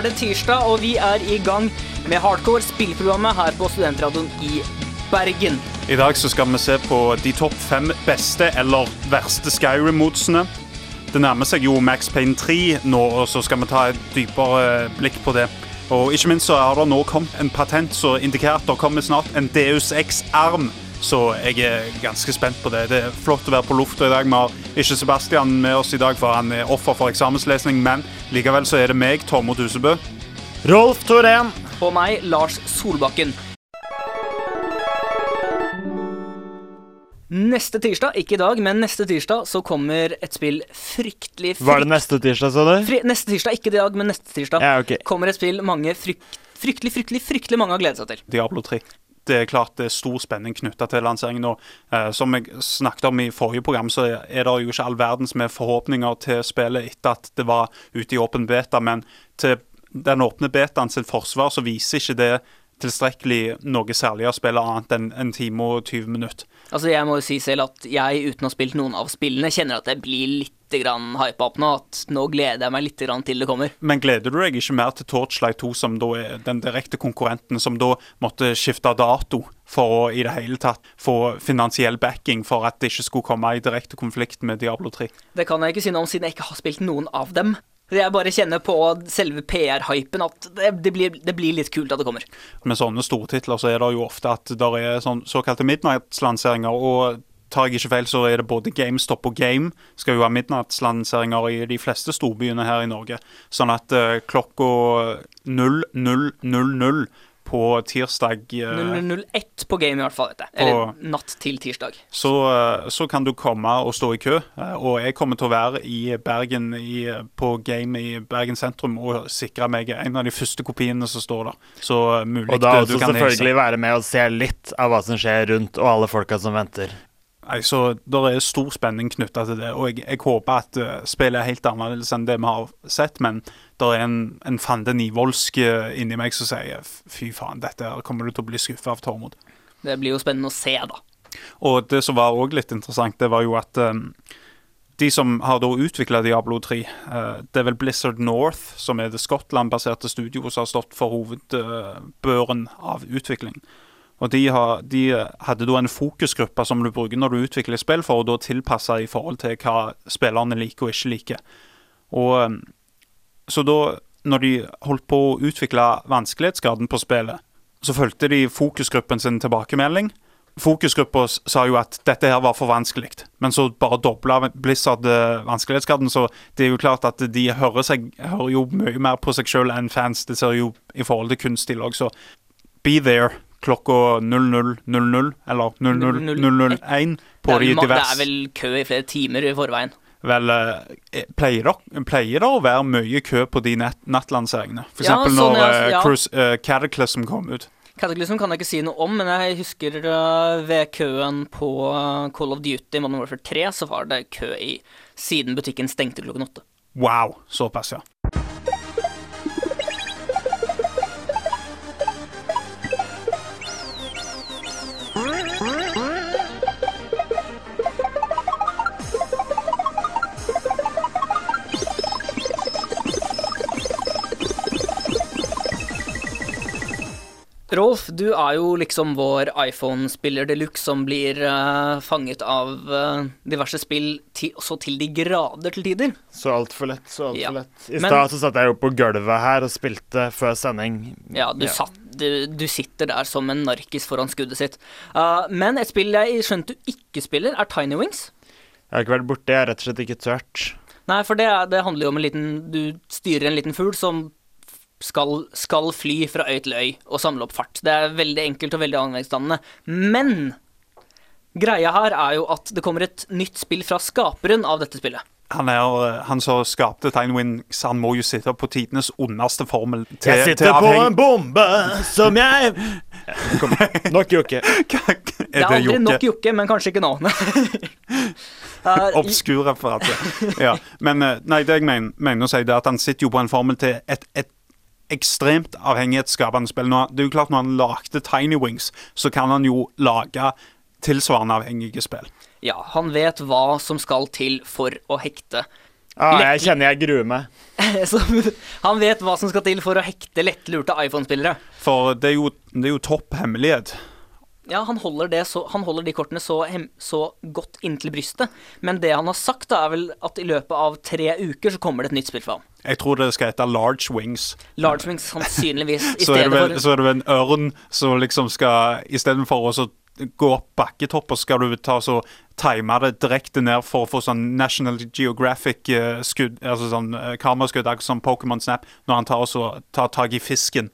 Er det tirsdag, og vi er i gang med Hardcore, spillprogrammet her på Studentradioen i Bergen. I dag så skal vi se på de topp fem beste eller verste Skyrim-modsene. Det nærmer seg jo Max Payne 3 nå, og så skal vi ta et dypere blikk på det. Og ikke minst så har det nå kommet en patent som indikerer at det kommer snart en Deus X-arm. Så jeg er ganske spent på det. Det er flott å være på lufta i dag. Vi har ikke Sebastian med oss i dag, for han er offer for eksamenslesning. Men likevel så er det meg, Tormod Husebø. Rolf Torén. Og meg, Lars Solbakken. Neste tirsdag, ikke i dag, men neste tirsdag så kommer et spill fryktelig frykt... Var det neste tirsdag, sa du? Fri, neste tirsdag, ikke i dag, men neste tirsdag Ja, okay. kommer et spill mange frykt, fryktelig, fryktelig, fryktelig mange har gledet seg til. Diablo 3. Det er klart det er stor spenning knytta til lanseringen Og, Eh, som jeg snakket om i forrige program, så er det jo ikke all verdens med forhåpninger til spillet etter at det var ute i åpen beta, men til den åpne betaen sin forsvar så viser ikke det tilstrekkelig noe særlig å spille annet enn en time og 20 minutter. Altså, jeg må jo si selv at jeg, uten å ha spilt noen av spillene, kjenner at jeg blir litt hypa opp nå. At nå gleder jeg meg litt til det kommer. Men gleder du deg ikke mer til Torchlight 2, som da er den direkte konkurrenten, som da måtte skifte dato for å i det hele tatt få finansiell backing for at det ikke skulle komme i direkte konflikt med Diablo 3? Det kan jeg ikke si noe om, siden jeg ikke har spilt noen av dem. Jeg bare kjenner på selve PR-hypen at det, det, blir, det, blir, litt kult at det kommer. Med sånne stortitler så er det jo ofte at det er sånn såkalte midnattslanseringer. og tar jeg ikke feil, så er det både GameStop og Game skal jo ha midnattslanseringer i de fleste storbyene her i Norge. Sånn at uh, klokka 00.00 på tirsdag uh, 001 på Game, i hvert fall. vet jeg. Eller natt til tirsdag. Så, uh, så, kan du komme og stå i kø. og jeg kommer til å være i Bergen i, på Game i Bergen sentrum og sikre meg en av de første kopiene som står der. Så mulig Og da også selvfølgelig være med og se litt av hva som skjer rundt, og alle folka som venter. Nei, så Det er stor spenning knytta til det. og Jeg, jeg håper at uh, spillet er helt annerledes enn det vi har sett. Men det er en, en Fande Nivoldsk uh, inni meg som sier fy faen, dette kommer du til å bli skuffa av, Tormod. Det blir jo spennende å se, da. Og det som var òg litt interessant, det var jo at um, de som har da utvikla Diablo 3, uh, det er vel Blizzard North, som er det Skottland-baserte studioet som har stått for hovedbøren av utvikling. Og de, har, de, hadde da en fokusgruppe som du bruker når du utvikler spill, for å tilpasse i forhold til hva spillerne liker og ikke liker. Og um, Så da, når de holdt på å utvikle vanskelighetsgraden på spillet, så fulgte de fokusgruppen sin tilbakemelding. Fokusgruppa sa jo at dette her var for vanskelig, men så bare dobla Blizzard eh, vanskelighetsgraden. Så det er jo klart at de hører, seg, hører jo mye mer på seg sjøl enn fans. Det ser jo i forhold til kunstig lag, så be there klokka 00.00 eller 00.001 på de diverse Det er vel kø i flere timer i forveien. Vel, eh, pleier det, pleier det å være mye kø på de nattlanseringene? For ja, eksempel sånn, når ja, ja. Cruise, uh, Cataclysm kom ut. Cataclysm kan jeg ikke si noe om, men jeg husker uh, ved køen på uh, Call of Duty Modern Warfare 3, så var det kø i siden butikken stengte klokken åtte. Wow, såpass, ja. Rolf, du er jo liksom vår iPhone-spiller de luxe som blir uh, fanget av uh, diverse spill til, så til de grader til tider. Så altfor lett, så altfor Ja. lett. I stad så satt jeg jo på gulvet her og spilte før sending. Ja, du, Ja. Satt, du, du sitter der som en narkis foran skuddet sitt. Uh, men et spill jeg skjønte du ikke spiller, er Tiny Wings. Jeg har ikke vært borte, jeg har rett og slett ikke tørt. Nei, for det, det handler jo om en liten Du styrer en liten fugl som skal, skal fly fra øy til øy og samle opp fart. Det er veldig enkelt og veldig anleggsdannende. Men greia her er jo at det kommer et nytt spill fra skaperen av dette spillet. Han, er, eh, han som skapte Tiny Wings, han må jo sitte på tidenes ondeste formel. Til, Jeg sitter til på en bombe som jeg Kom, Nok jokke. er Det er aldri nok jokke, men kanskje ikke nå. Uh, Obskur referanse. Ja. Men eh, nei, det jeg mener, mener å si, det er at han sitter jo på en formel til et, et ekstremt avhengighetsskapende spill. Nå, det er jo klart Når han lagde Tiny Wings, så kan han jo lage tilsvarende avhengige spill. Ja, han vet hva som skal til for å hekte Ah, jeg kjenner jeg gruer meg. Han vet hva som skal til for å hekte lettlurte iPhone-spillere. For det er jo, det er jo topp hemmelighet. Ja, han holder, det så, han holder de kortene så, så godt inntil brystet. Men det han har sagt, da, er vel at i løpet av tre uker så kommer det et nytt spill fra ham. Jeg tror det skal hete Large Wings. Large Wings sannsynligvis i Så er, det vel, for så er det vel en ørn som liksom skal Istedenfor å gå opp bakketopp, og skal du ta så time det direkte ned for å få sånn National Geographic-skudd, altså sånn eh, kameraskudd, akkurat som Pokémon Snap, når han tar, også, tar tak i fisken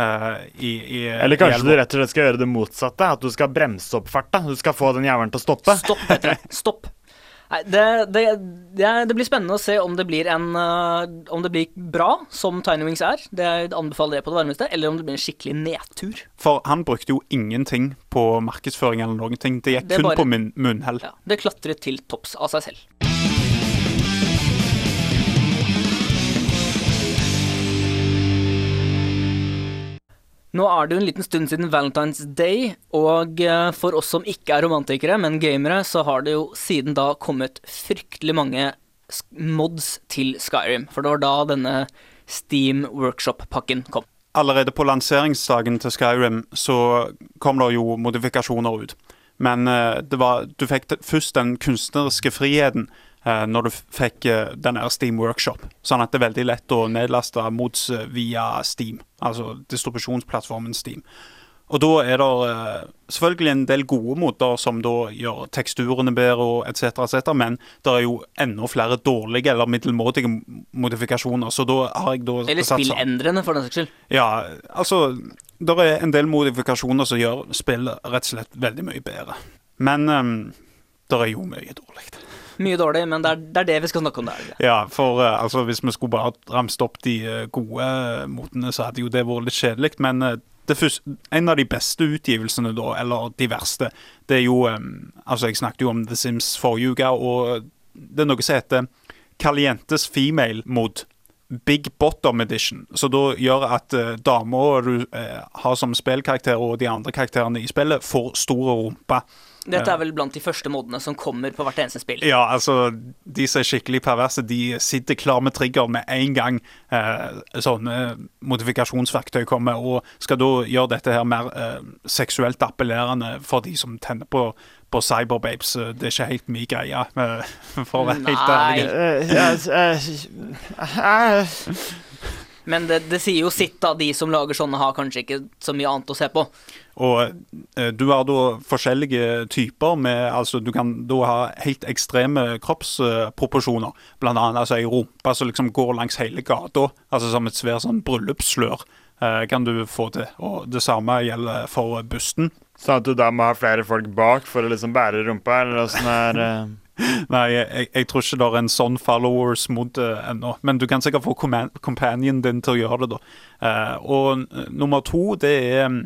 eh, i, i Eller i kanskje du rett og slett skal gjøre det motsatte. At du skal bremse opp farta. Du skal få den jævelen til å stoppe. Stopp, heter det. Stopp. Nei, det, det, det, det blir spennende å se om det blir en uh, Om det blir bra, som Tiny Wings er. Det anbefaler jeg på det varmeste. Eller om det blir en skikkelig nedtur. For han brukte jo ingenting på markedsføring eller noen ting. Det gikk Det kun bare- på mun munnhell. Ja, det klatret til topps av seg selv. Nå er det jo en liten stund siden Valentine's Day, og eh, for oss som ikke er romantikere, men gamere, så har det jo siden da kommet fryktelig mange mods til Skyrim. For det var da denne Steam Workshop-pakken kom. Allerede på lanseringsdagen til Skyrim så kom det jo modifikasjoner ut. Men eh, var, du fikk først den kunstneriske friheten når du fikk eh, den der Steam Workshop. Sånn at det er veldig lett å nedlaste mods eh, via Steam, altså distribusjonsplattformen Steam. Og da er det eh, selvfølgelig en del gode moter som da gjør teksturene bedre og etc., etc., men det er jo enda flere dårlige eller middelmådige modifikasjoner. Så da har jeg da Eller spillendrende, for den saks skyld. ja, altså Det er en del modifikasjoner som gjør spillet rett og slett veldig mye bedre. Men um, det er jo mye dårlig. Mye dårlig, men det er, det er det vi skal snakke om der. Ja, for uh, altså, hvis vi skulle bare ramst opp de uh, gode uh, motene, så hadde jo det vært litt kjedelig. Men uh, første, en av de beste utgivelsene, da, eller de verste, det er jo um, Altså, jeg snakket jo om The Sims forrige uke, og det er noe som heter Calientes Female Mod. Big Bottom Edition. Så da gjør at uh, damer du uh, har som spillkarakter, og de andre karakterene i spillet, får store rumper. Dette er vel blant de første modene som kommer på hvert eneste spill. Ja, altså, de som er skikkelig perverse, de sitter klar med trigger med en gang eh, sånne modifikasjonsverktøy kommer, og skal da gjøre dette her mer eh, seksuelt appellerende for de som tenner på, på cyberbabes. Eh, Det er ikke helt min greie, eh, for å være helt Nei. ærlig. Eh, ja, eh, eh, Men det, det sier jo sitt, da. De som lager sånne, har kanskje ikke så mye annet å se på. Og eh, du har da forskjellige typer med Altså, du kan da ha helt ekstreme kroppsproporsjoner. Blant annet altså ei rumpe som liksom går langs hele gata, altså som et svært sånn bryllupsslør. eh, kan du få til. Og det samme gjelder for busten. Sånn at du da må ha flere folk bak for å liksom bære rumpa, eller åssen er eh, Nei, jeg, jeg tror ikke det er en sånn followers mot det uh, ennå. Men du kan sikkert få companion din til å gjøre det, da. Uh, og eh, nummer to, det er mm,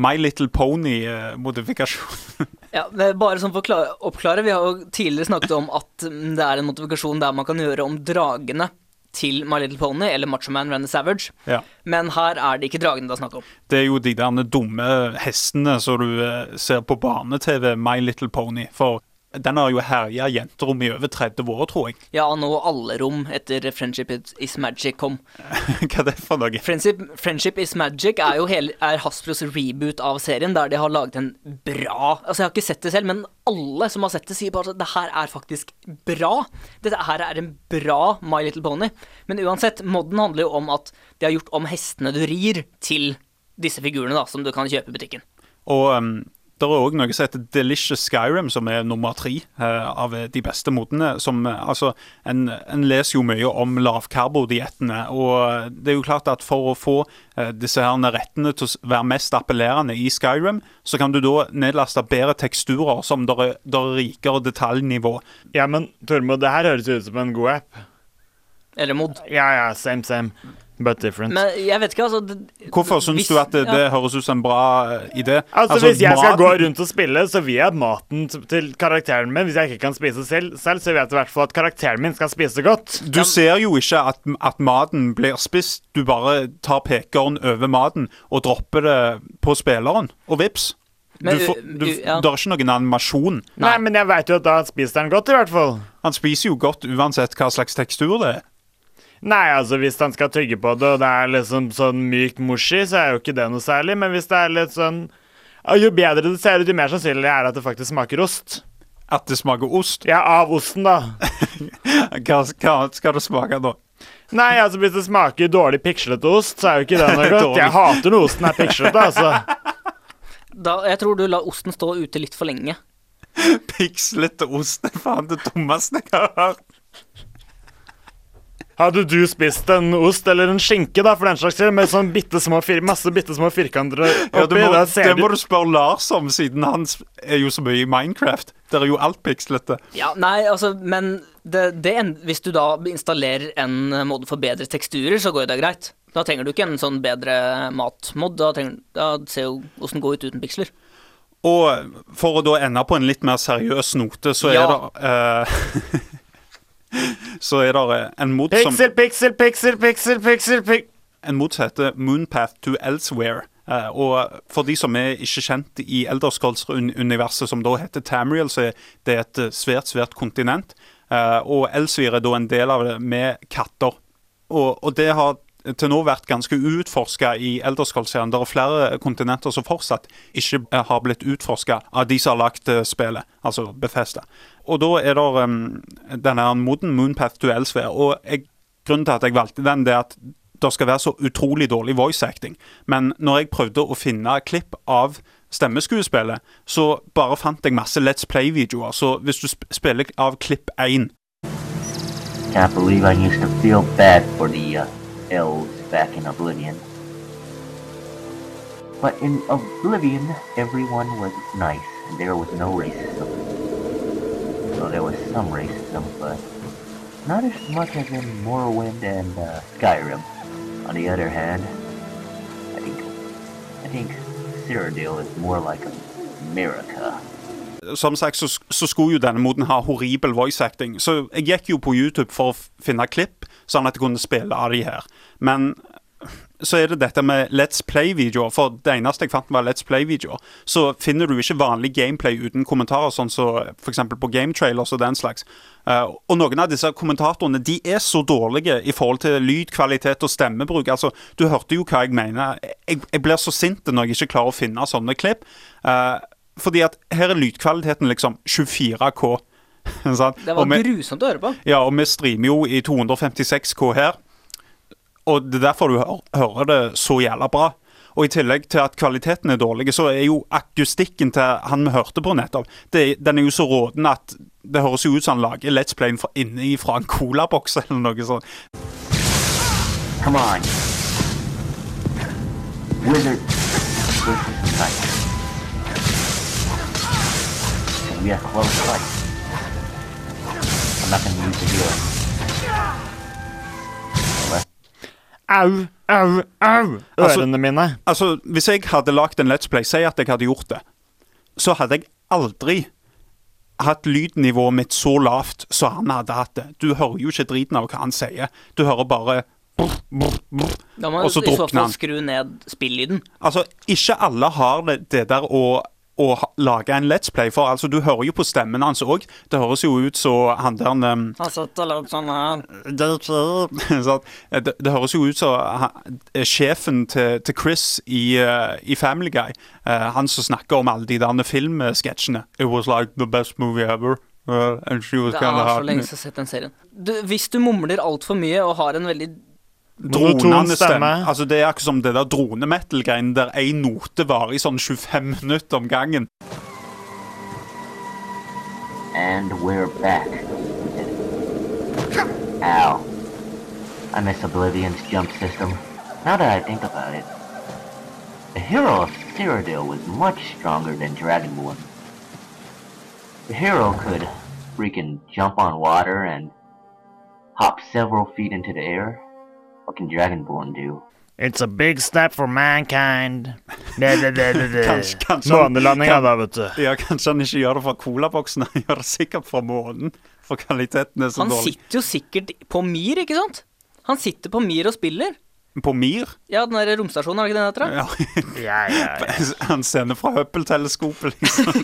My Little Pony-modifikasjon. Ja, er Bare sånn for å oppklare, vi har jo tidligere snakket om at mm, det er en modifikasjon der man kan gjøre om dragene til My Little Pony eller Macho Man Randy Savage. ja. Men her er det ikke dragene det er snakk om. Det er jo de der dumme hestene som du eh, ser på barne-TV, My Little Pony. For den har jo herja jenterom i over 30 år, tror jeg. Ja, nå alle rom etter Friendship is Magic kom. Hva er det for noe? Friendship, Friendship is Magic er jo hele, er Hasbros reboot av serien, der de har laget en bra Altså, jeg har ikke sett det selv, men alle som har sett det, sier bare at det her er faktisk bra. Dette her er en bra My Little Pony. Men uansett, modden handler jo om at de har gjort om hestene du rir, til disse figurene da, som du kan kjøpe i butikken. Og um, det er òg noe som heter Delicious Skyrim, som er nummer tre eh, av de beste modene. Som, altså, en, en leser jo mye om lavkarbodiettene, og det er jo klart at for å få eh, disse her rettene til å være mest appellerende i Skyrim, så kan du da nedlaste bedre teksturer som der er, der er rikere detaljnivå. Ja, men Tormod, det her høres ut som en god app. Eller mod. Ja, ja, same, same. But different. Men jeg vet ikke, altså det- Hvorfor syns du at det, det ja. høres ut som en bra eh, idé? Altså, Hvis jeg skal gå rundt og spille, så vil jeg at maten til karakteren min Hvis jeg ikke kan spise selv, selv så vet jeg i hvert fall at karakteren min skal spise godt. Du ser jo ikke at, at maten blir spist. Du bare tar pekeren over maten og dropper det på spilleren, og vips. Men, du får, du, ja. Det er ikke noen animasjon. Nei, men jeg veit jo at da spiser han godt, i hvert fall. Han spiser jo godt uansett hva slags tekstur det er. Nei, altså hvis han skal tygge på det, og det er liksom sånn mykt mushy, så er jo ikke det noe særlig. Men hvis det er litt sånn Jo bedre det ser ut, jo mer sannsynlig er det at det faktisk smaker ost. At det smaker ost. Ja, av osten, da. Hva, hva skal det smake da? Nei, altså hvis det smaker dårlig pikslete ost, så er jo ikke det noe godt. Jeg hater når osten er pikslete, altså. Da, jeg tror du lar osten stå ute litt for lenge. Pikslete ost er faen det dummeste jeg har hørt. Hadde du spist en ost eller en skinke, da, for den slags med sånn bitte små fir masse bitte små firkanter Ja, oppi, det, må, det må du spørre Lars om, siden han er jo så mye i Minecraft. Der er jo alt pikslete. Ja, nei, altså, men det, det, en- hvis du da installerer en mod måte for bedre teksturer, så går jo det greit. Da trenger du ikke en sånn bedre matmod. Da, trenger, da ser jo åssen går ut uten piksler. Og for å da ende på en litt mer seriøs note, så Ja. er det eh, Så er det en mod som Pixel, pixel, pixel, pixel, pixel, pixel. en mot som heter Moonpath to Elsewhere. Eh, og for de som er ikke kjent i Elderscrolls-universet, som da heter Tamriel, så er det et eh, svært, svært kontinent. Eh, og Elsewhere er da en del av det med katter. Og, og det har til nå vært ganske uutforska i Elderscrolls-serien. Det er flere kontinenter som fortsatt ikke eh, har blitt utforska av de som har lagt eh, spillet, altså Befesta. Og da er det um, denne moden Moonpath duellsfære. Og jeg, grunnen til at jeg valgte den, det er at det skal være så utrolig dårlig voice acting. Men når jeg prøvde å finne klipp av stemmeskuespillet, så bare fant jeg masse Let's Play-videoer. Så hvis du sp spiller av klipp 1 Can't believe I used to feel bad for the uh, elves back in Oblivion. But in Oblivion, everyone was nice, and there was no racism. So there was some racism, but not as much as in Morrowind and uh, Skyrim. On the other hand, I think I think Cyrodiil is more like America. Som sagt så, så skulle jo denne moden ha horribel voice acting. Så jeg gikk jo på YouTube for å finne klipp, sånn at jeg kunne spille av de her. Men så er det dette med Let's Play-videoer, for det eneste jeg fant var Let's Play-videoer. Så finner du ikke vanlig gameplay uten kommentarer, sånn som f.eks. på gametrailers og den slags. Uh, og noen av disse kommentatorene de er så dårlige i forhold til lydkvalitet og stemmebruk. Altså, Du hørte jo hva jeg mener. Jeg, jeg blir så sint når jeg ikke klarer å finne sånne klipp. Uh, fordi at her er lydkvaliteten liksom 24K. sant? Det Og var vi- grusomt å høre på. ja, og vi streamer jo i 256K her. Og det er derfor du hø hører det så jævla bra. Og i tillegg til at kvaliteten er dårlig, så er jo akustikken til han vi hørte på nettopp, det, den er jo så råden at det høres jo ut som han lager Let's Playen fra inni fra en colaboks eller noe sånt. Come on. Wizard. Can we have close fight? I'm not gonna use the healing. Au, au, au! Altså- Ørene mine. Altså, Hvis jeg hadde lagd en Let's Play, si at jeg hadde gjort det, så hadde jeg aldri hatt lydnivået mitt så lavt som han hadde hatt det. Du hører jo ikke driten av hva han sier. Du hører bare brr, brr, brr. Da må du i så fall han. skru ned spillyden. Altså, ikke alle har det, det der å, å lage en Let's Play, for altså, du hører jo på stemmen hans òg. Det høres jo ut som han der um, Han og lagde sånn her. Sant? det, det høres jo ut som eh, sjefen til, til Chris i, uh, i Family Guy. Uh, han som snakker om alle de der filmsketsjene. It was like the best movie ever. uh, and she was Det er så lenge siden jeg har sett den serien. Du, hvis du mumler altfor mye og har en veldig Dronende stemme. stemme. Altså, det er akkurat som det der dronemetal-greiene der én note varer i sånn 25 minutter om gangen. And we're back. Ow. I miss Oblivion's jump system. Now that I think about it, the hero of Cyrodiil was much stronger than Dragonborn. The hero could freaking jump on water and hop several feet into the air. What can Dragonborn do? It's a big step for mankind. Kanskje- kanskje- Månelandinga, da, vet du. Ja, Kanskje han ikke gjør det fra colaboksen, han gjør det sikkert fra månen. For kvaliteten er så Han dårlig. sitter jo sikkert på Mir, ikke sant? Han sitter på Mir og spiller. På Mir? Ja, den der romstasjonen, er det ikke den heter? Ja. Ja, ja, ja. Han sender fra Hubble-teleskopet, liksom.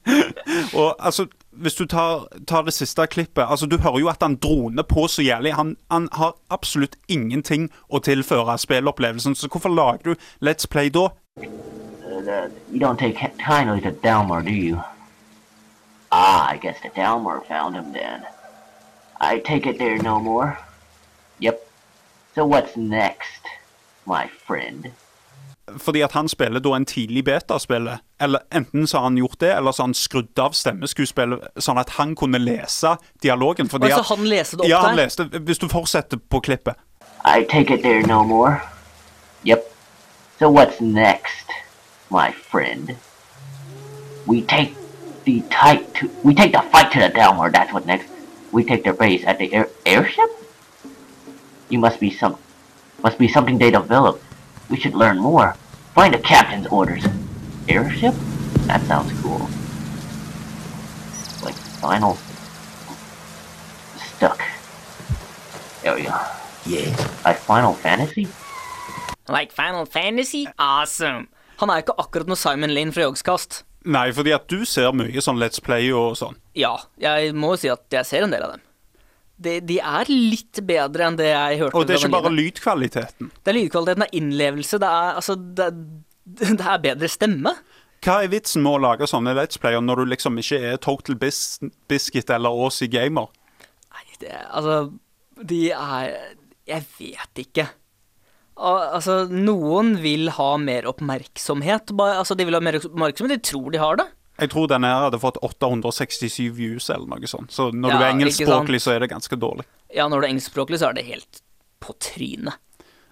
og altså, hvis du tar, tar det siste klippet altså Du hører jo at han droner på så jævlig. Han, han har absolutt ingenting å tilføre spillopplevelsen, så hvorfor lager du Let's Play da? Uh, you don't take kindly to Delmar, do you? Ah, I guess the Delmar found him then. I take it there no more. Yep. So what's next, my friend? Fordi at han spiller da en tidlig beta-spiller. Eller enten så har han gjort det, eller så har han skrudd av stemmeskuespillet sånn at han kunne lese dialogen. Fordi altså, han leste det opp ja, han der? leste Hvis du fortsetter på klippet. I take it there no more. Yep. So what's next, my friend? We take the tight to we take the fight to the downward. That's what next. We take their base at the air airship. You must be some must be something they developed. We should learn more. Find the captain's orders. Airship? That sounds cool. Like final stuck. There we go. Yeah. Like Final Fantasy? Like Final Fantasy? Awesome! Han er jo ikke akkurat noe Simon Lane fra Jogskast. Nei, fordi at du ser mye sånn Let's Play og sånn. Ja, jeg må jo si at jeg ser en del av dem. De, de er litt bedre enn det jeg hørte. Og det er ikke bare lydkvaliteten. Det er lydkvaliteten, det er innlevelse, det er altså Det, det er bedre stemme. Hva er vitsen med å lage sånne Let's Player når du liksom ikke er Total Bis Biscuit eller Aussie Gamer? Nei, det Altså, de er Jeg vet ikke. Al- Altså, noen vil ha mer oppmerksomhet. Altså, de vil ha mer oppmerksomhet, de tror de har det. Jeg tror denne her hadde fått 867 views eller noe sånt. Så når Ja, du er engelskspråklig, så er det ganske dårlig. Ja, når du er engelskspråklig, så er det helt på trynet.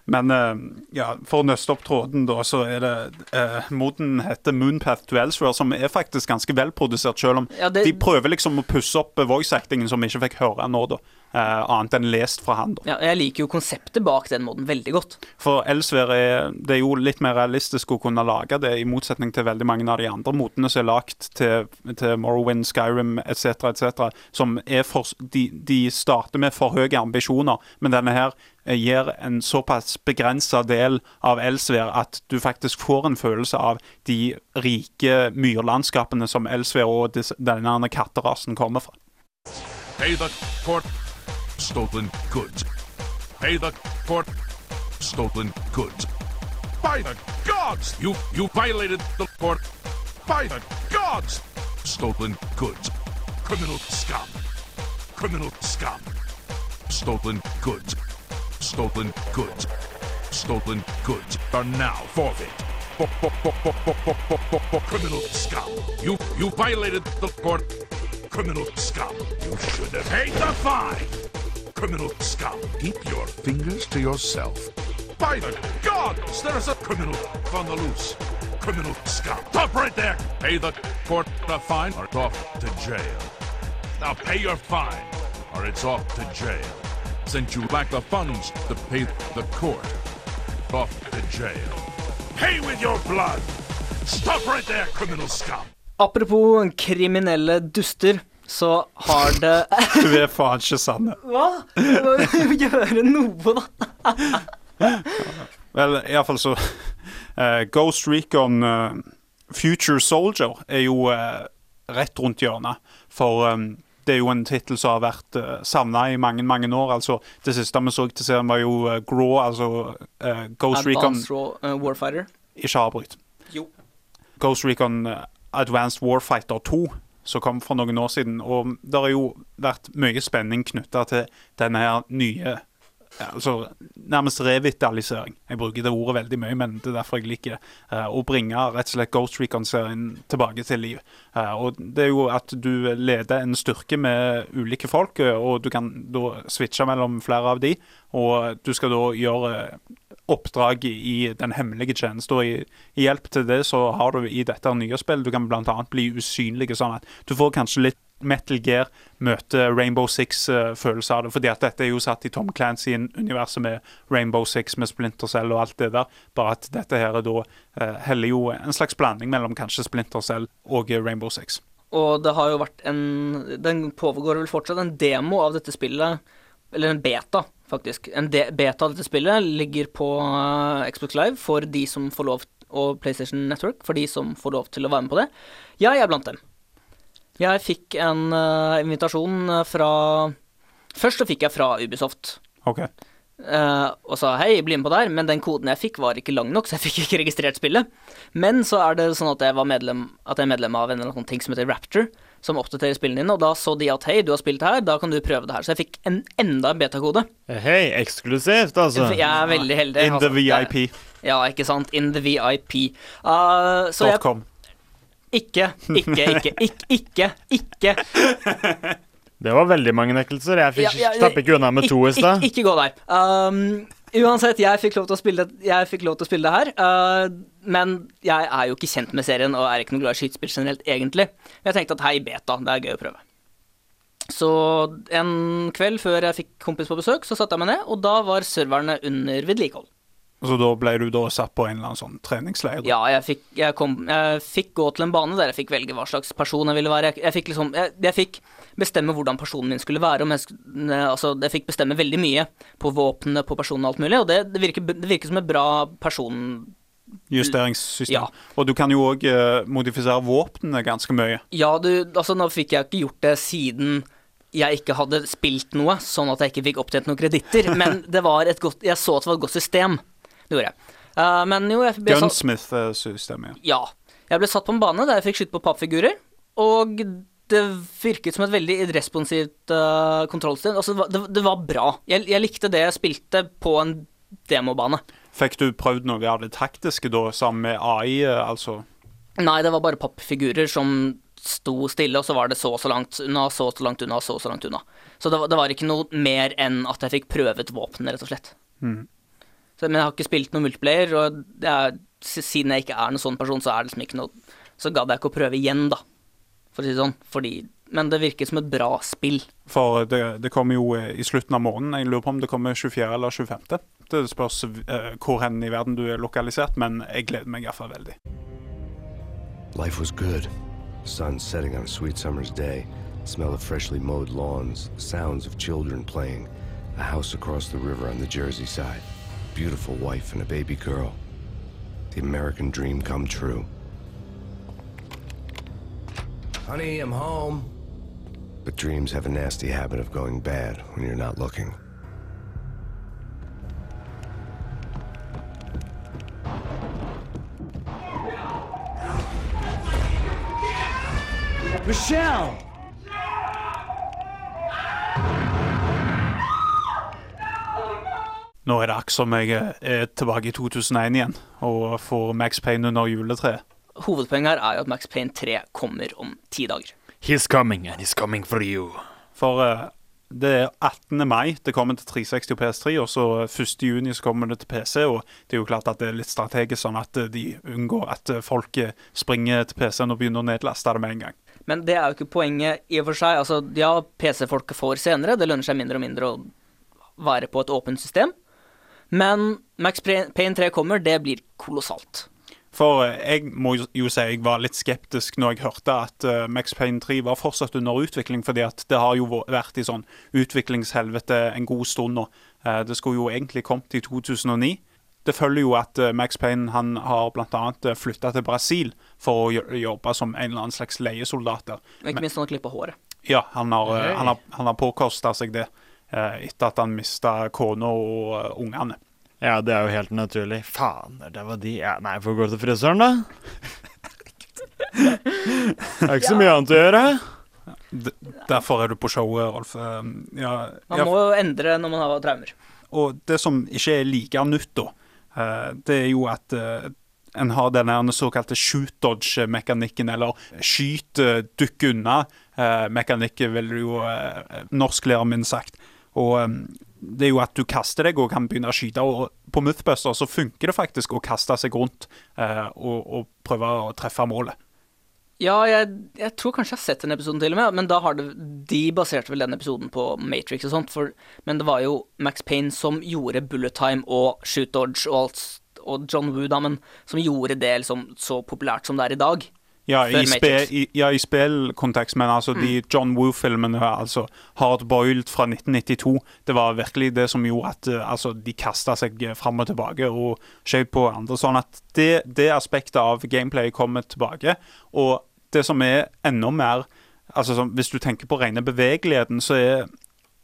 Men uh, ja, for å nøste opp tråden, da, så er det uh, Moden heter Moonpath to Elsewhere, som er faktisk ganske velprodusert, selv om Ja, det- de prøver liksom å pusse opp eh, voice-actingen som vi ikke fikk høre nå, da. Eh, annet enn lest fra han, da. Ja, jeg liker jo konseptet bak den moden veldig godt. For Elsewhere er Det er jo litt mer realistisk å kunne lage det, i motsetning til veldig mange av de andre modene som er lagd til, til Morrowind, Skyrim etc., etc., som er for de, de starter med for høye ambisjoner, men denne her eh, gir en såpass begrensa del av Elsvær at du faktisk får en følelse av de rike myrlandskapene som Elsvær og denne katterasen kommer fra. Pay the court stolen goods. Pay the for stolen goods. By the gods! You you violated the court. By the gods! Stolen goods. Criminal scum. Criminal scum. Stolen goods. Stolen goods. Stolen goods are now forfeit. Criminal scum. You you violated the court. Criminal scum. You should have paid the fine. Criminal scum. Keep your fingers to yourself. By the gods, there's a criminal on the loose. Criminal scum. Stop right there. Pay the court the fine or off to jail. Now pay your fine or it's off to jail. Since you lack the funds to pay the court, off to jail. Pay with your blood. Stop right there, criminal scum. Apropos kriminelle duster, så har det Du er faen ikke sanne. Hva? Du må jo gjøre noe, da. Vel, iallfall så uh, Ghost Recon uh, Future Soldier er jo uh, rett rundt hjørnet. For um, det er jo en tittel som har vært uh, savna i mange mange år. altså Det siste vi så til serien, var jo uh, Graw, altså uh, Ghost Recon Advanced Raw, uh, Warfighter. Ikke avbryt. Jo. Ghost Recon Advanced Warfighter 2, som kom for noen år siden. Og det har jo vært mye spenning knytta til denne her nye altså Nærmest revitalisering. Jeg bruker det ordet veldig mye, men det er derfor jeg liker. Eh, å bringe rett og slett Ghost Recon-serien tilbake til liv. Uh, og det er jo at du leder en styrke med ulike folk, eh, og du kan da switche mellom flere av de. Og du skal da gjøre oppdrag i den hemmelige tjenesten. Og i, i hjelp til det så har du i dette nye spillet Du kan bl.a. bli usynlig, sånn at du får kanskje litt Metal Gear møte Rainbow Six-følelse av det. Fordi at dette er jo satt i Tom Clancy-universet med Rainbow Six, med Splinter Cell og alt det der. Bare at dette her er da eh, heller jo en slags blanding mellom kanskje Splinter Cell og eh, Rainbow Six. Og det har jo vært en Den pågår vel fortsatt en demo av dette spillet, eller en beta, faktisk. En beta av dette spillet ligger på eh, Xbox Live for de som får lov og PlayStation Network for de som får lov til å være med på det. Jeg er blant dem. Jeg fikk en uh, invitasjon eh, fra Først så fikk jeg fra Ubisoft. OK. Uh, og sa hei, bli med på der, men den koden jeg fikk var ikke lang nok, så jeg fikk ikke registrert spillet. Men så er det sånn at jeg var medlem, at jeg er medlem av en eller annen ting som heter Raptor, som oppdaterer spillene dine, og da så de at hei, du har spilt her, da kan du prøve det her. Så jeg fikk en, enda en betakode. Hei, eksklusivt, altså. Jeg er veldig heldig. In the altså. VIP. Ja, ikke sant. In the VIP. Uh, så jeg .com. Ikke, ikke, ikke, ikke, ikke, ikke Det var veldig mange nekkelser. Jeg fikk, Ja, ja, slapp ikke unna med to i stad. ikke, ikke gå der. Um, uansett, jeg fikk lov til å spille, lov til å spille det her. uh, men jeg er jo ikke kjent med serien og er ikke noe glad i skytespill generelt, egentlig. Men jeg tenkte at hei, beta, det er gøy å prøve. Så en kveld før jeg fikk kompis på besøk, så satte jeg meg ned, og da var serverne under vedlikehold. Så da ble du da satt på en eller annen sånn treningsleir? Ja, jeg fikk, jeg, kom, jeg fikk gå til en bane der jeg fikk velge hva slags person jeg ville være. Jeg, jeg fikk liksom jeg, jeg fikk bestemme hvordan personen min skulle være. Om jeg, altså, jeg fikk bestemme veldig mye på våpnene, på personen og alt mulig, og det, det, virker, det virker som et bra person... Justeringssystem. Ja. Og du kan jo òg modifisere våpnene ganske mye. Ja, du, altså nå fikk jeg ikke gjort det siden jeg ikke hadde spilt noe, sånn at jeg ikke fikk opptjent noen kreditter, men det var et godt, jeg så at det var et godt system. Det gjorde jeg. Uh, men jo, jeg ble Gunsmith-systemet. Ja. Jeg ble satt på en bane der jeg fikk skyte på pappfigurer, og det virket som et veldig responsivt uh, kontrollsystem. Altså, det, var- det, var bra. Jeg, jeg likte det jeg spilte på en demobane. Fikk du prøvd noe av det taktiske da, sammen med AI, eh, altså? Nei, det var bare pappfigurer som sto stille, og så var det så og så langt unna, så og så langt unna, så og så langt unna. Så det var, det var ikke noe mer enn at jeg fikk prøvet våpenet, rett og slett. Så, men jeg har ikke spilt noen multiplayer, og er, siden jeg ikke er noen sånn person, så er det liksom ikke noe Så gadd jeg ikke å prøve igjen, da. For å si det sånn. Fordi Men det virker som et bra spill. For det, det kommer jo eh, i slutten av måneden. Jeg lurer på om det kommer 24. eller 25. Det spørs uh, hvor hen i verden du er lokalisert, men jeg gleder meg iallfall veldig. Life was good. Sun setting on a sweet summer's day, smell of freshly mowed lawns, sounds of children playing, a house across the river on the Jersey side, beautiful wife and a baby girl. The American dream come true. Honey, I'm home. But dreams have a nasty habit of going bad when you're not looking. Michelle! Nå er det akkurat som jeg er tilbake i 2001 igjen og får Max Payne under juletreet. Hovedpoenget her er jo at Max Payne 3 kommer om ti dager. He's coming, and he's coming for you. For uh, det er 18. mai det kommer til 360 og PS3, og så 1. juni så kommer det til PC. Og det er jo klart at det er litt strategisk, sånn at eh, de unngår at eh, folk eh, springer til PC-en og begynner å nedlaste det med en gang. Men det er jo ikke poenget i og for seg. Altså, ja, PC-folk får senere. Det lønner seg mindre og mindre å være på et åpent system. Men Max Payne 3 kommer, det blir kolossalt. For eh, jeg må jo- si jeg var litt skeptisk når jeg hørte at eh, Max Payne 3 var fortsatt under utvikling, fordi at det har jo vært i sånn utviklingshelvete en god stund nå. Eh, det skulle jo egentlig kommet i 2009. Det følger jo at Max Payne han har bl.a. flytta til Brasil for å jobbe som en eller annen slags leiesoldat der. Ikke minst han klipper håret. Ja, han har, han har, han har påkosta seg det etter at han mista kona og ungene. Ja, det er jo helt naturlig. Faen, det var de ja, Nei, får gå til frisøren, da. Det er ikke så mye annet å gjøre. D derfor er du på showet, Rolf. Ja, ja, Man må jo endre når man har traumer. Og det som ikke er like nytt, da, eh, det er jo at eh, en har den såkalte shoot dodge-mekanikken, eller skyt, eh, dukk unna-mekanikken, vil jo norsklæreren min sagt. Og eh, det er jo at du kaster deg og kan begynne å skyte. Og på Mythbuster så funker det faktisk å kaste seg rundt eh, og, og prøve å treffe målet. Ja, jeg, jeg tror kanskje jeg har sett den episoden til og med, men da har det, de baserte vel den episoden på Matrix og sånt, for, men det var jo Max Payne som gjorde Bullet Time og Shoot Dodge og alt, og John Woo, da, men som gjorde det liksom så populært som det er i dag. Ja, i, spe, i, ja, i spillkontekst, men altså de John Woo-filmene, altså Hard Boiled fra 1992, det var virkelig det som gjorde at eh, altså, de kasta seg fram og tilbake og skjøt på andre. Sånn at det, det aspektet av gameplay kommer tilbake. Og det som er enda mer altså som, Hvis du tenker på rene bevegeligheten, så er,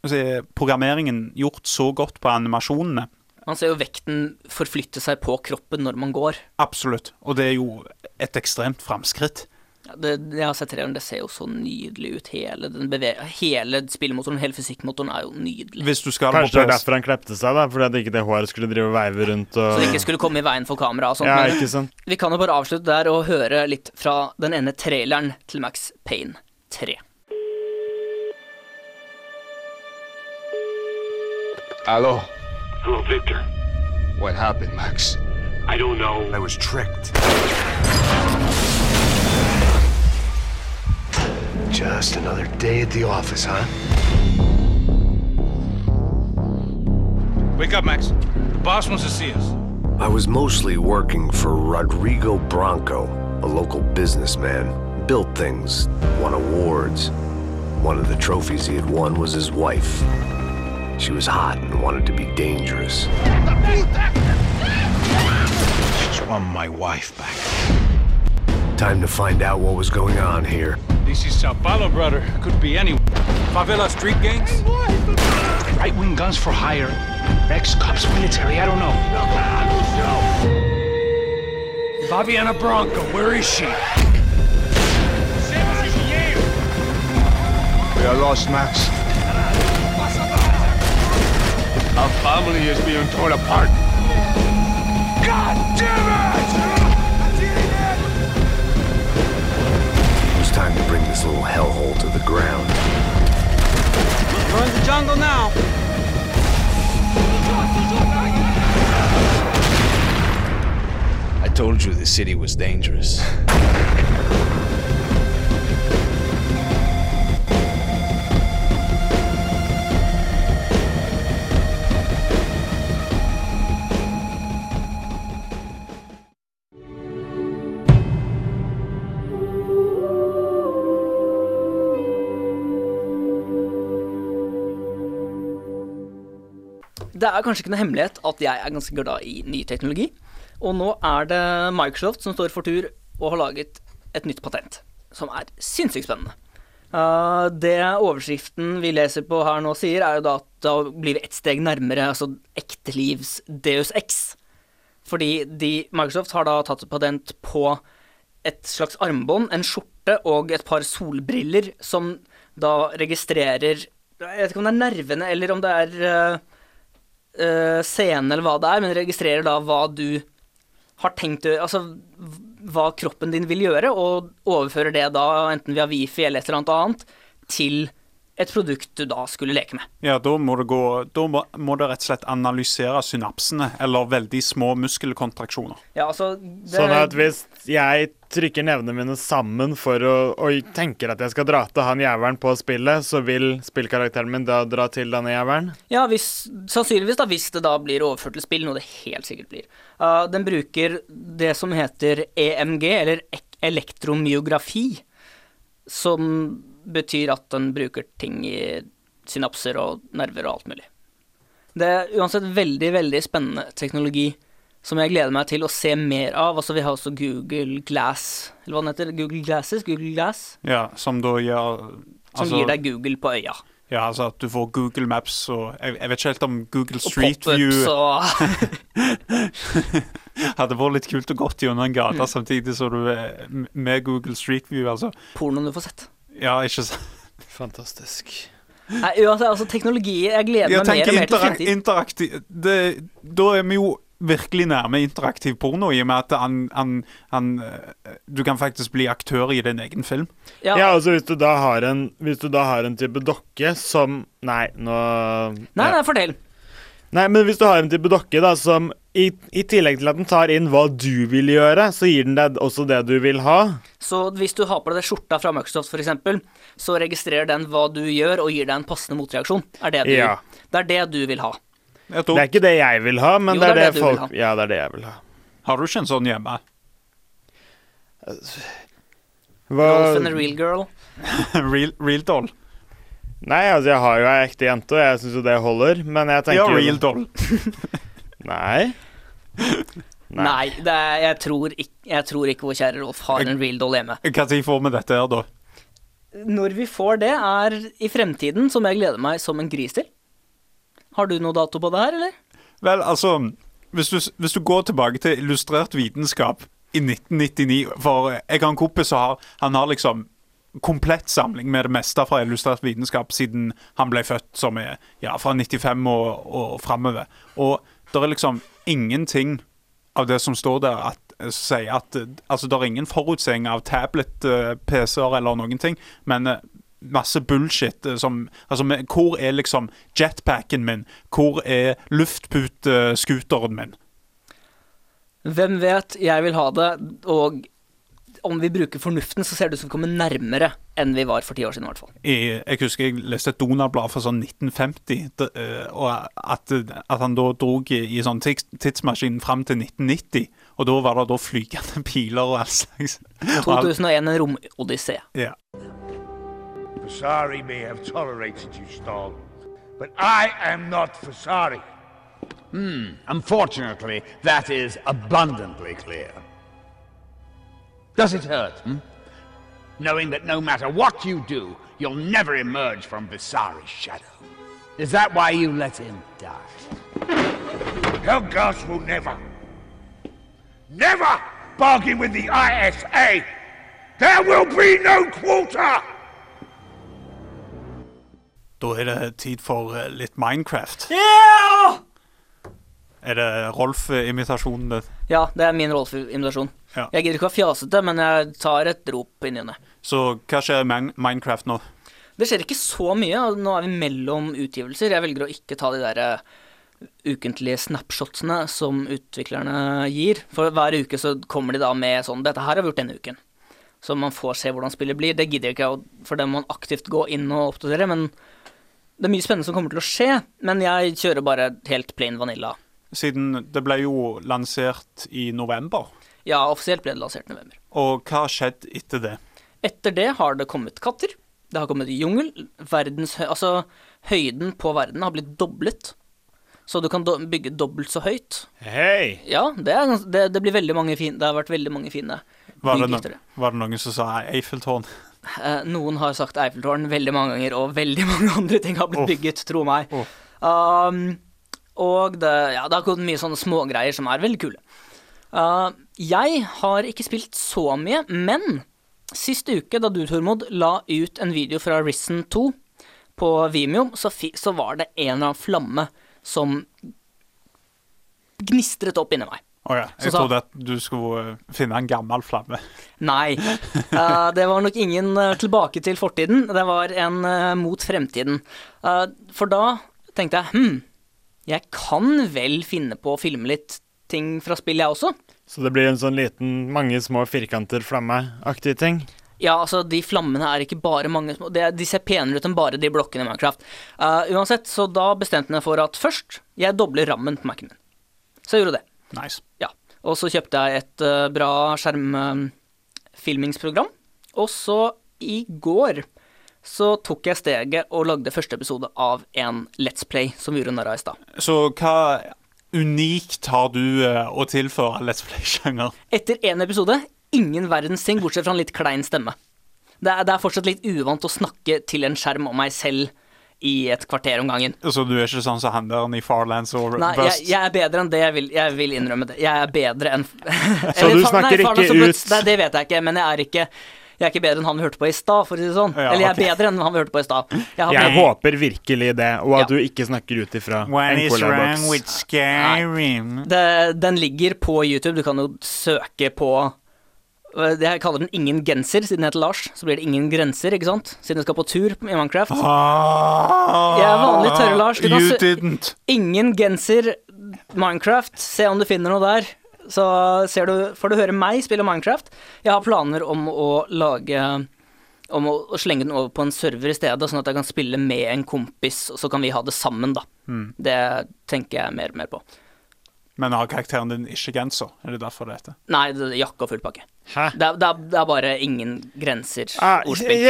så er programmeringen gjort så godt på animasjonene. Man ser jo vekten forflytte seg på kroppen når man går. Absolutt. Og det er jo et ekstremt framskritt. Ja, det, jeg har sett traileren, det ser jo så nydelig ut. Hele, den hele spillemotoren, hele fysikkmotoren er jo nydelig. Hvis du skal Kanskje det er derfor han klepte seg, da, fordi at ikke det håret skulle drive og veive rundt og Så det ikke skulle komme i veien for kamera og sånt. Ja, ikke sant. vi kan jo bare avslutte der og høre litt fra den ene traileren til Max Payne 3. Hello. Hello, Victor. What happened, Max? I don't know. I was tricked. Just another day at the office, huh? Wake up, Max. The boss wants to see us. I was mostly working for Rodrigo Bronco, a local businessman. Built things, won awards. One of the trophies he had won was his wife. She was hot and wanted to be dangerous. Just want my wife back. Time to find out what was going on here. This is Sao Paulo, brother. Could be anyone. Favela street gangs? Right wing guns for hire. Ex cops, military, I don't know. Fabiana Bronco, where is she? We are lost, Max. Our family is being torn apart. God damn It was time to bring this little hellhole to the ground. We're in the jungle now. I told you the city was dangerous. Det er kanskje ikke noe hemmelighet at jeg er ganske glad i ny teknologi. Og nå er det Microsoft som står for tur og har laget et nytt patent, som er sinnssykt spennende. Uh, det overskriften vi leser på her nå sier, er jo da at da blir vi ett steg nærmere altså ekte livs Deus X. Fordi de, Microsoft har da tatt et patent på et slags armbånd, en skjorte og et par solbriller som da registrerer Jeg vet ikke om det er nervene eller om det er uh, uh, scene eller hva det er, men registrerer da hva du har tenkt å Altså hva kroppen din vil gjøre, og overfører det da enten via Wifi eller et eller annet annet til et produkt du da skulle leke med. Ja, da må det gå Da må, må det rett og slett analysere synapsene, eller veldig små muskelkontraksjoner. Ja, altså det, Sånn at hvis jeg trykker nevene mine sammen for å, og tenker at jeg skal dra til han jævelen på spillet, så vil spillkarakteren min da dra til denne jævelen? Ja, hvis, sannsynligvis da, hvis det da blir overført til spill, noe det helt sikkert blir. Uh, den bruker det som heter EMG, eller ek elektromyografi, som betyr at den bruker ting i synapser og nerver og alt mulig. Det er uansett veldig, veldig spennende teknologi som jeg gleder meg til å se mer av. Altså, vi har også Google Glass, eller hva den heter? Google Glasses? Google Glass? Ja, som da gjør Som altså, gir deg Google på øya. Ja, altså at du får Google Maps og Jeg, jeg vet ikke helt om Google Og Street View og hadde vært litt kult å gått gjennom en gate samtidig som du er med Google Street View, altså. pornoen du får sett. Ja, ikke sant? Fantastisk. Nei, uansett, altså teknologi Jeg gleder Jeg meg mer og mer til fremtiden. interaktiv det, Da er vi jo virkelig nærme interaktiv porno, i og med at han, han, han eh, Du kan faktisk bli aktør i din egen film. Ja, Ja, altså hvis du da har en, hvis du da har en type dokke som Nei, nå Nei, nei, fortell. Nei, men hvis du har en type dokke da som i, i tillegg til at den tar inn hva du vil gjøre, så gir den deg også det du vil ha. Så hvis du har på deg skjorta fra Microsoft f.eks., så registrerer den hva du gjør, og gir deg en passende motreaksjon. Er det, du, Ja. det er det du vil ha. Det er ikke det jeg vil ha, men Jo, det er det det, er folk ha. Ja, det er det jeg vil ha. har du ikke en sånn hjemme? Rolf and a real girl. real, real doll. Nei, altså, jeg har jo ei ekte jente, og jeg syns jo det holder, men jeg tenker Ja, real doll. Nei. Nei, det er, jeg, tror ikke, jeg tror ikke vår kjære Rolf har en real doll hjemme. Når får vi dette her, da? Når vi får det, er i fremtiden, som jeg gleder meg som en gris til. Har du noe dato på det her, eller? Vel, altså hvis du, hvis du går tilbake til illustrert vitenskap i 1999 For jeg har en kompis som har Han har liksom komplett samling med det meste fra illustrert vitenskap siden han ble født, som er ja, fra 95 og, og framover. Og det er liksom ingenting av det som står der, at, sier at Altså, det er ingen forutsetning av tablet-PC-er eller noen ting, men eh, masse bullshit eh, som Altså, hvor er liksom jetpacken min? Hvor er luftputescooteren min? Hvem vet, jeg vil ha det, og om vi bruker fornuften, så ser det ut som vi kommer nærmere enn vi var for ti år siden, i hvert fall. Jeg, jeg husker jeg leste et Donald-blad fra sånn 1950, det, eh, og at, at han da drog i, i sånn tids, tidsmaskin fram til 1990. Og da var det da flygende piler og all slags. 2001, en romodyssé. Ja. Vasari may have tolerated you, Stahl, but I am not Vasari. Hmm, unfortunately, that is abundantly clear. Does it hurt, hmm? Knowing that no matter what you do, you'll never emerge from Visari's shadow. Is that why you let him die? Helgas will never, never bargain with the ISA! There will be no quarter! Da er det tid for eh, litt Minecraft. Yeah! Er det Rolf-imitasjonen din? Ja, det er min Rolf-imitasjon. Ja. Jeg gidder ikke å være fjasete, men jeg tar et rop inni henne. Så hva skjer i Minecraft nå? Det skjer ikke så mye. Nå er vi mellom utgivelser. Jeg velger å ikke ta de der eh, ukentlige snapshotsene som utviklerne gir. For hver uke så kommer de da med sånn 'Dette her har vi gjort denne uken'. Så man får se hvordan spillet blir. Det gidder jeg ikke, for det må man aktivt gå inn og oppdatere. Men det er mye spennende som kommer til å skje. Men jeg kjører bare helt plain vanilla. Siden det ble jo lansert i november. Ja, offisielt ble det lansert i november. Og hva har skjedd etter det? Etter det har det kommet katter. Det har kommet jungel. Verdens altså, høyden på verden har blitt doblet. Så du kan do bygge dobbelt så høyt. Hei! Ja, det, er, det, det blir veldig mange fine Det har vært veldig mange fine Var no det. var det noen som sa Eiffeltårn? Eh, noen har sagt Eiffeltårn veldig mange ganger, og veldig mange andre ting har blitt oh. bygget, tro meg. Oh. Um, og det, ja, det har gått mye sånne smågreier som er veldig kule. Uh, jeg har ikke spilt så mye, men sist uke, da du, Tormod, la ut en video fra Risen 2 på Vimeo, så, så var det en eller annen flamme som gnistret opp inni meg. Å ja. Jeg trodde at du skulle eh, finne en gammel flamme. Nei. Uh, det var nok ingen uh, tilbake til fortiden. Det var en uh, mot fremtiden. Eh, for da tenkte jeg hm, jeg kan vel finne på å filme litt ting fra spill, jeg også. Så det blir en sånn liten, mange små firkanter flamme-aktige ting? Ja, altså, de flammene er ikke bare mange små det, De ser penere ut enn bare de blokkene i Minecraft. Eh, uansett, så da bestemte jeg meg for at først, jeg dobler rammen på Mac-en min. Så jeg gjorde det. Nice. Ja. Og så kjøpte jeg et uh, bra skjermfilmingsprogram. Og så i går så tok jeg steget og lagde første episode av en Let's Play som vi gjorde narr av i stad. Så hva unikt har du uh, å tilføre Let's Play-sjanger? Etter én episode ingen verdens ting, bortsett fra en litt klein stemme. Det er, det er fortsatt litt uvant å snakke til en skjerm om meg selv i et kvarter om gangen. Så du er ikke sånn som han der i Farlands og Nei, jeg, jeg er bedre enn det. Jeg vil, jeg vil innrømme det. Jeg er bedre enn Så du snakker ikke ut- Nei, det vet jeg ikke, men jeg er ikke jeg er ikke bedre enn han vi hørte på i stad, for å si det sånn. Ja, Eller jeg er okay. bedre enn han vi hørte på i stad. Jeg Jeg håper virkelig det, og at Ja. du ikke snakker ut ifra What en is wrong with? Den ligger på YouTube. Du kan jo søke på Jeg kaller den Ingen genser, siden den heter Lars. Så blir det Ingen grenser, ikke sant? Siden jeg skal på tur i Minecraft. Jeg er vanlig tørre Lars. Du Ah, You kan didn't. Ingen genser Minecraft. Se om du finner noe der. Så ser du, får du høre meg spille Minecraft. Jeg har planer om å lage Om å, å slenge den over på en server i stedet, sånn at jeg kan spille med en kompis, og så kan vi ha det sammen, da. Mm. Det tenker jeg mer og mer på. Men har karakteren din ikke genser? Er det derfor det heter? Nei, det er jakke og full pakke. Hæ? Det er, det, er, det er bare ingen grenser. Ah, Ordspill.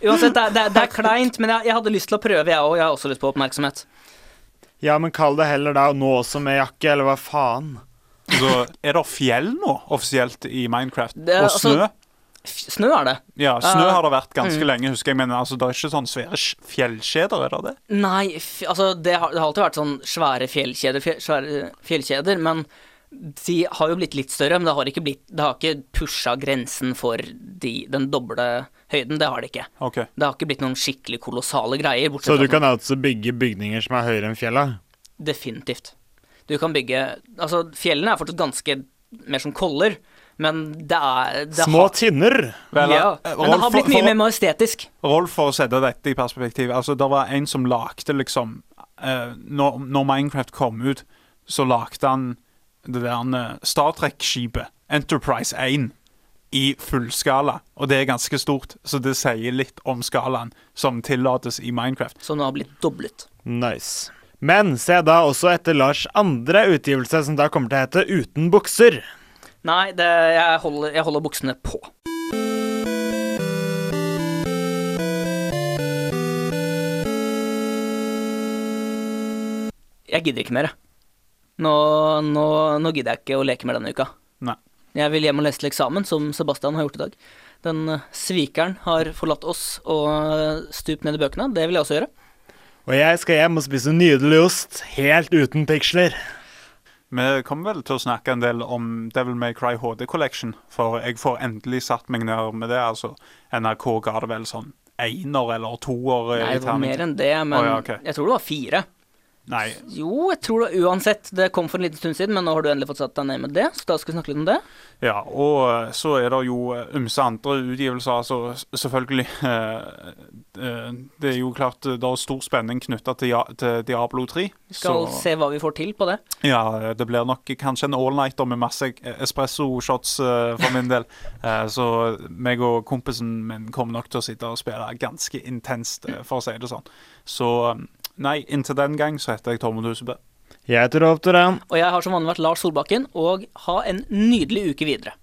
Uansett, det er, det det er kleint, men jeg, jeg hadde lyst til å prøve, jeg òg. Jeg har også lyst på oppmerksomhet. Ja, men kall det heller da nå også med jakke, eller hva faen? Så er det fjell nå, offisielt, i Minecraft? Det og altså- snø? F- Snø er det. Ja, snø Uh, har det vært ganske mm. lenge, husker jeg. Men altså, det er ikke sånne svære fjellkjeder, er det det? Nei, f altså det har, det har alltid vært sånn svære fjellkjeder, fjell, svære fjellkjeder, men de har jo blitt litt større, men det har ikke blitt Det har ikke pusha grensen for de, den doble høyden. Det har det ikke. Okay. Det har ikke blitt noen skikkelig kolossale greier. Så du kan altså bygge bygninger som er høyere enn fjella? sånn- Definitivt. Du kan bygge Altså, fjellene er fortsatt ganske mer som koller, men det er det Små har- tinner! Vel, Ja, men men det har blitt mye for- mer majestetisk. Rolf, for å sette dette i perspektiv Altså, det var en som lagde liksom uh, når, når Minecraft kom ut, så lagde han det der eh, Star Trek-skipet, Enterprise 1, i fullskala. Og det er ganske stort, så det sier litt om skalaen som tillates i Minecraft. Så nå har blitt doblet. Nice. Men se da også etter Lars andre utgivelse, som da kommer til å hete Uten bukser. Nei, det, jeg, holder, jeg holder buksene på. Jeg gidder ikke mer, jeg. Nå, nå, nå gidder jeg ikke å leke mer denne uka. Nei. Jeg vil hjem og lese til eksamen, som Sebastian har gjort i dag. Den eh, svikeren har forlatt oss og eh, stupt ned i bøkene. Det vil jeg også gjøre. Og jeg skal hjem og spise nydelig ost, helt uten piksler. Vi kommer vel til å snakke en del om Devil May Cry HD Collection, for jeg får endelig satt meg ned med det. altså NRK ga det vel sånn einer eller toer Nei, det var mer enn det, men oh, ja, okay. jeg tror det var fire. Nei, Jo, jeg tror det uansett. Det kom for en liten stund siden, men nå har du endelig fått satt deg ned med det, så da skal vi snakke litt om det. Ja, og eh, så er det jo eh, ymse andre utgivelser, altså selvfølgelig. eh, Det er jo klart det er stor spenning knytta til, til Diablo 3. Vi skal så se hva vi får til på det. ja, det blir nok kanskje en all-nighter med masse espresso-shots for min del. Eh, så meg og kompisen min kommer nok til å sitte og spille ganske intenst, for å si det sånn. Så nei, inntil den gang så heter jeg Tormod Husebø. Jeg heter Rolf Duran. Og jeg har som vanlig vært Lars Solbakken, og ha en nydelig uke videre.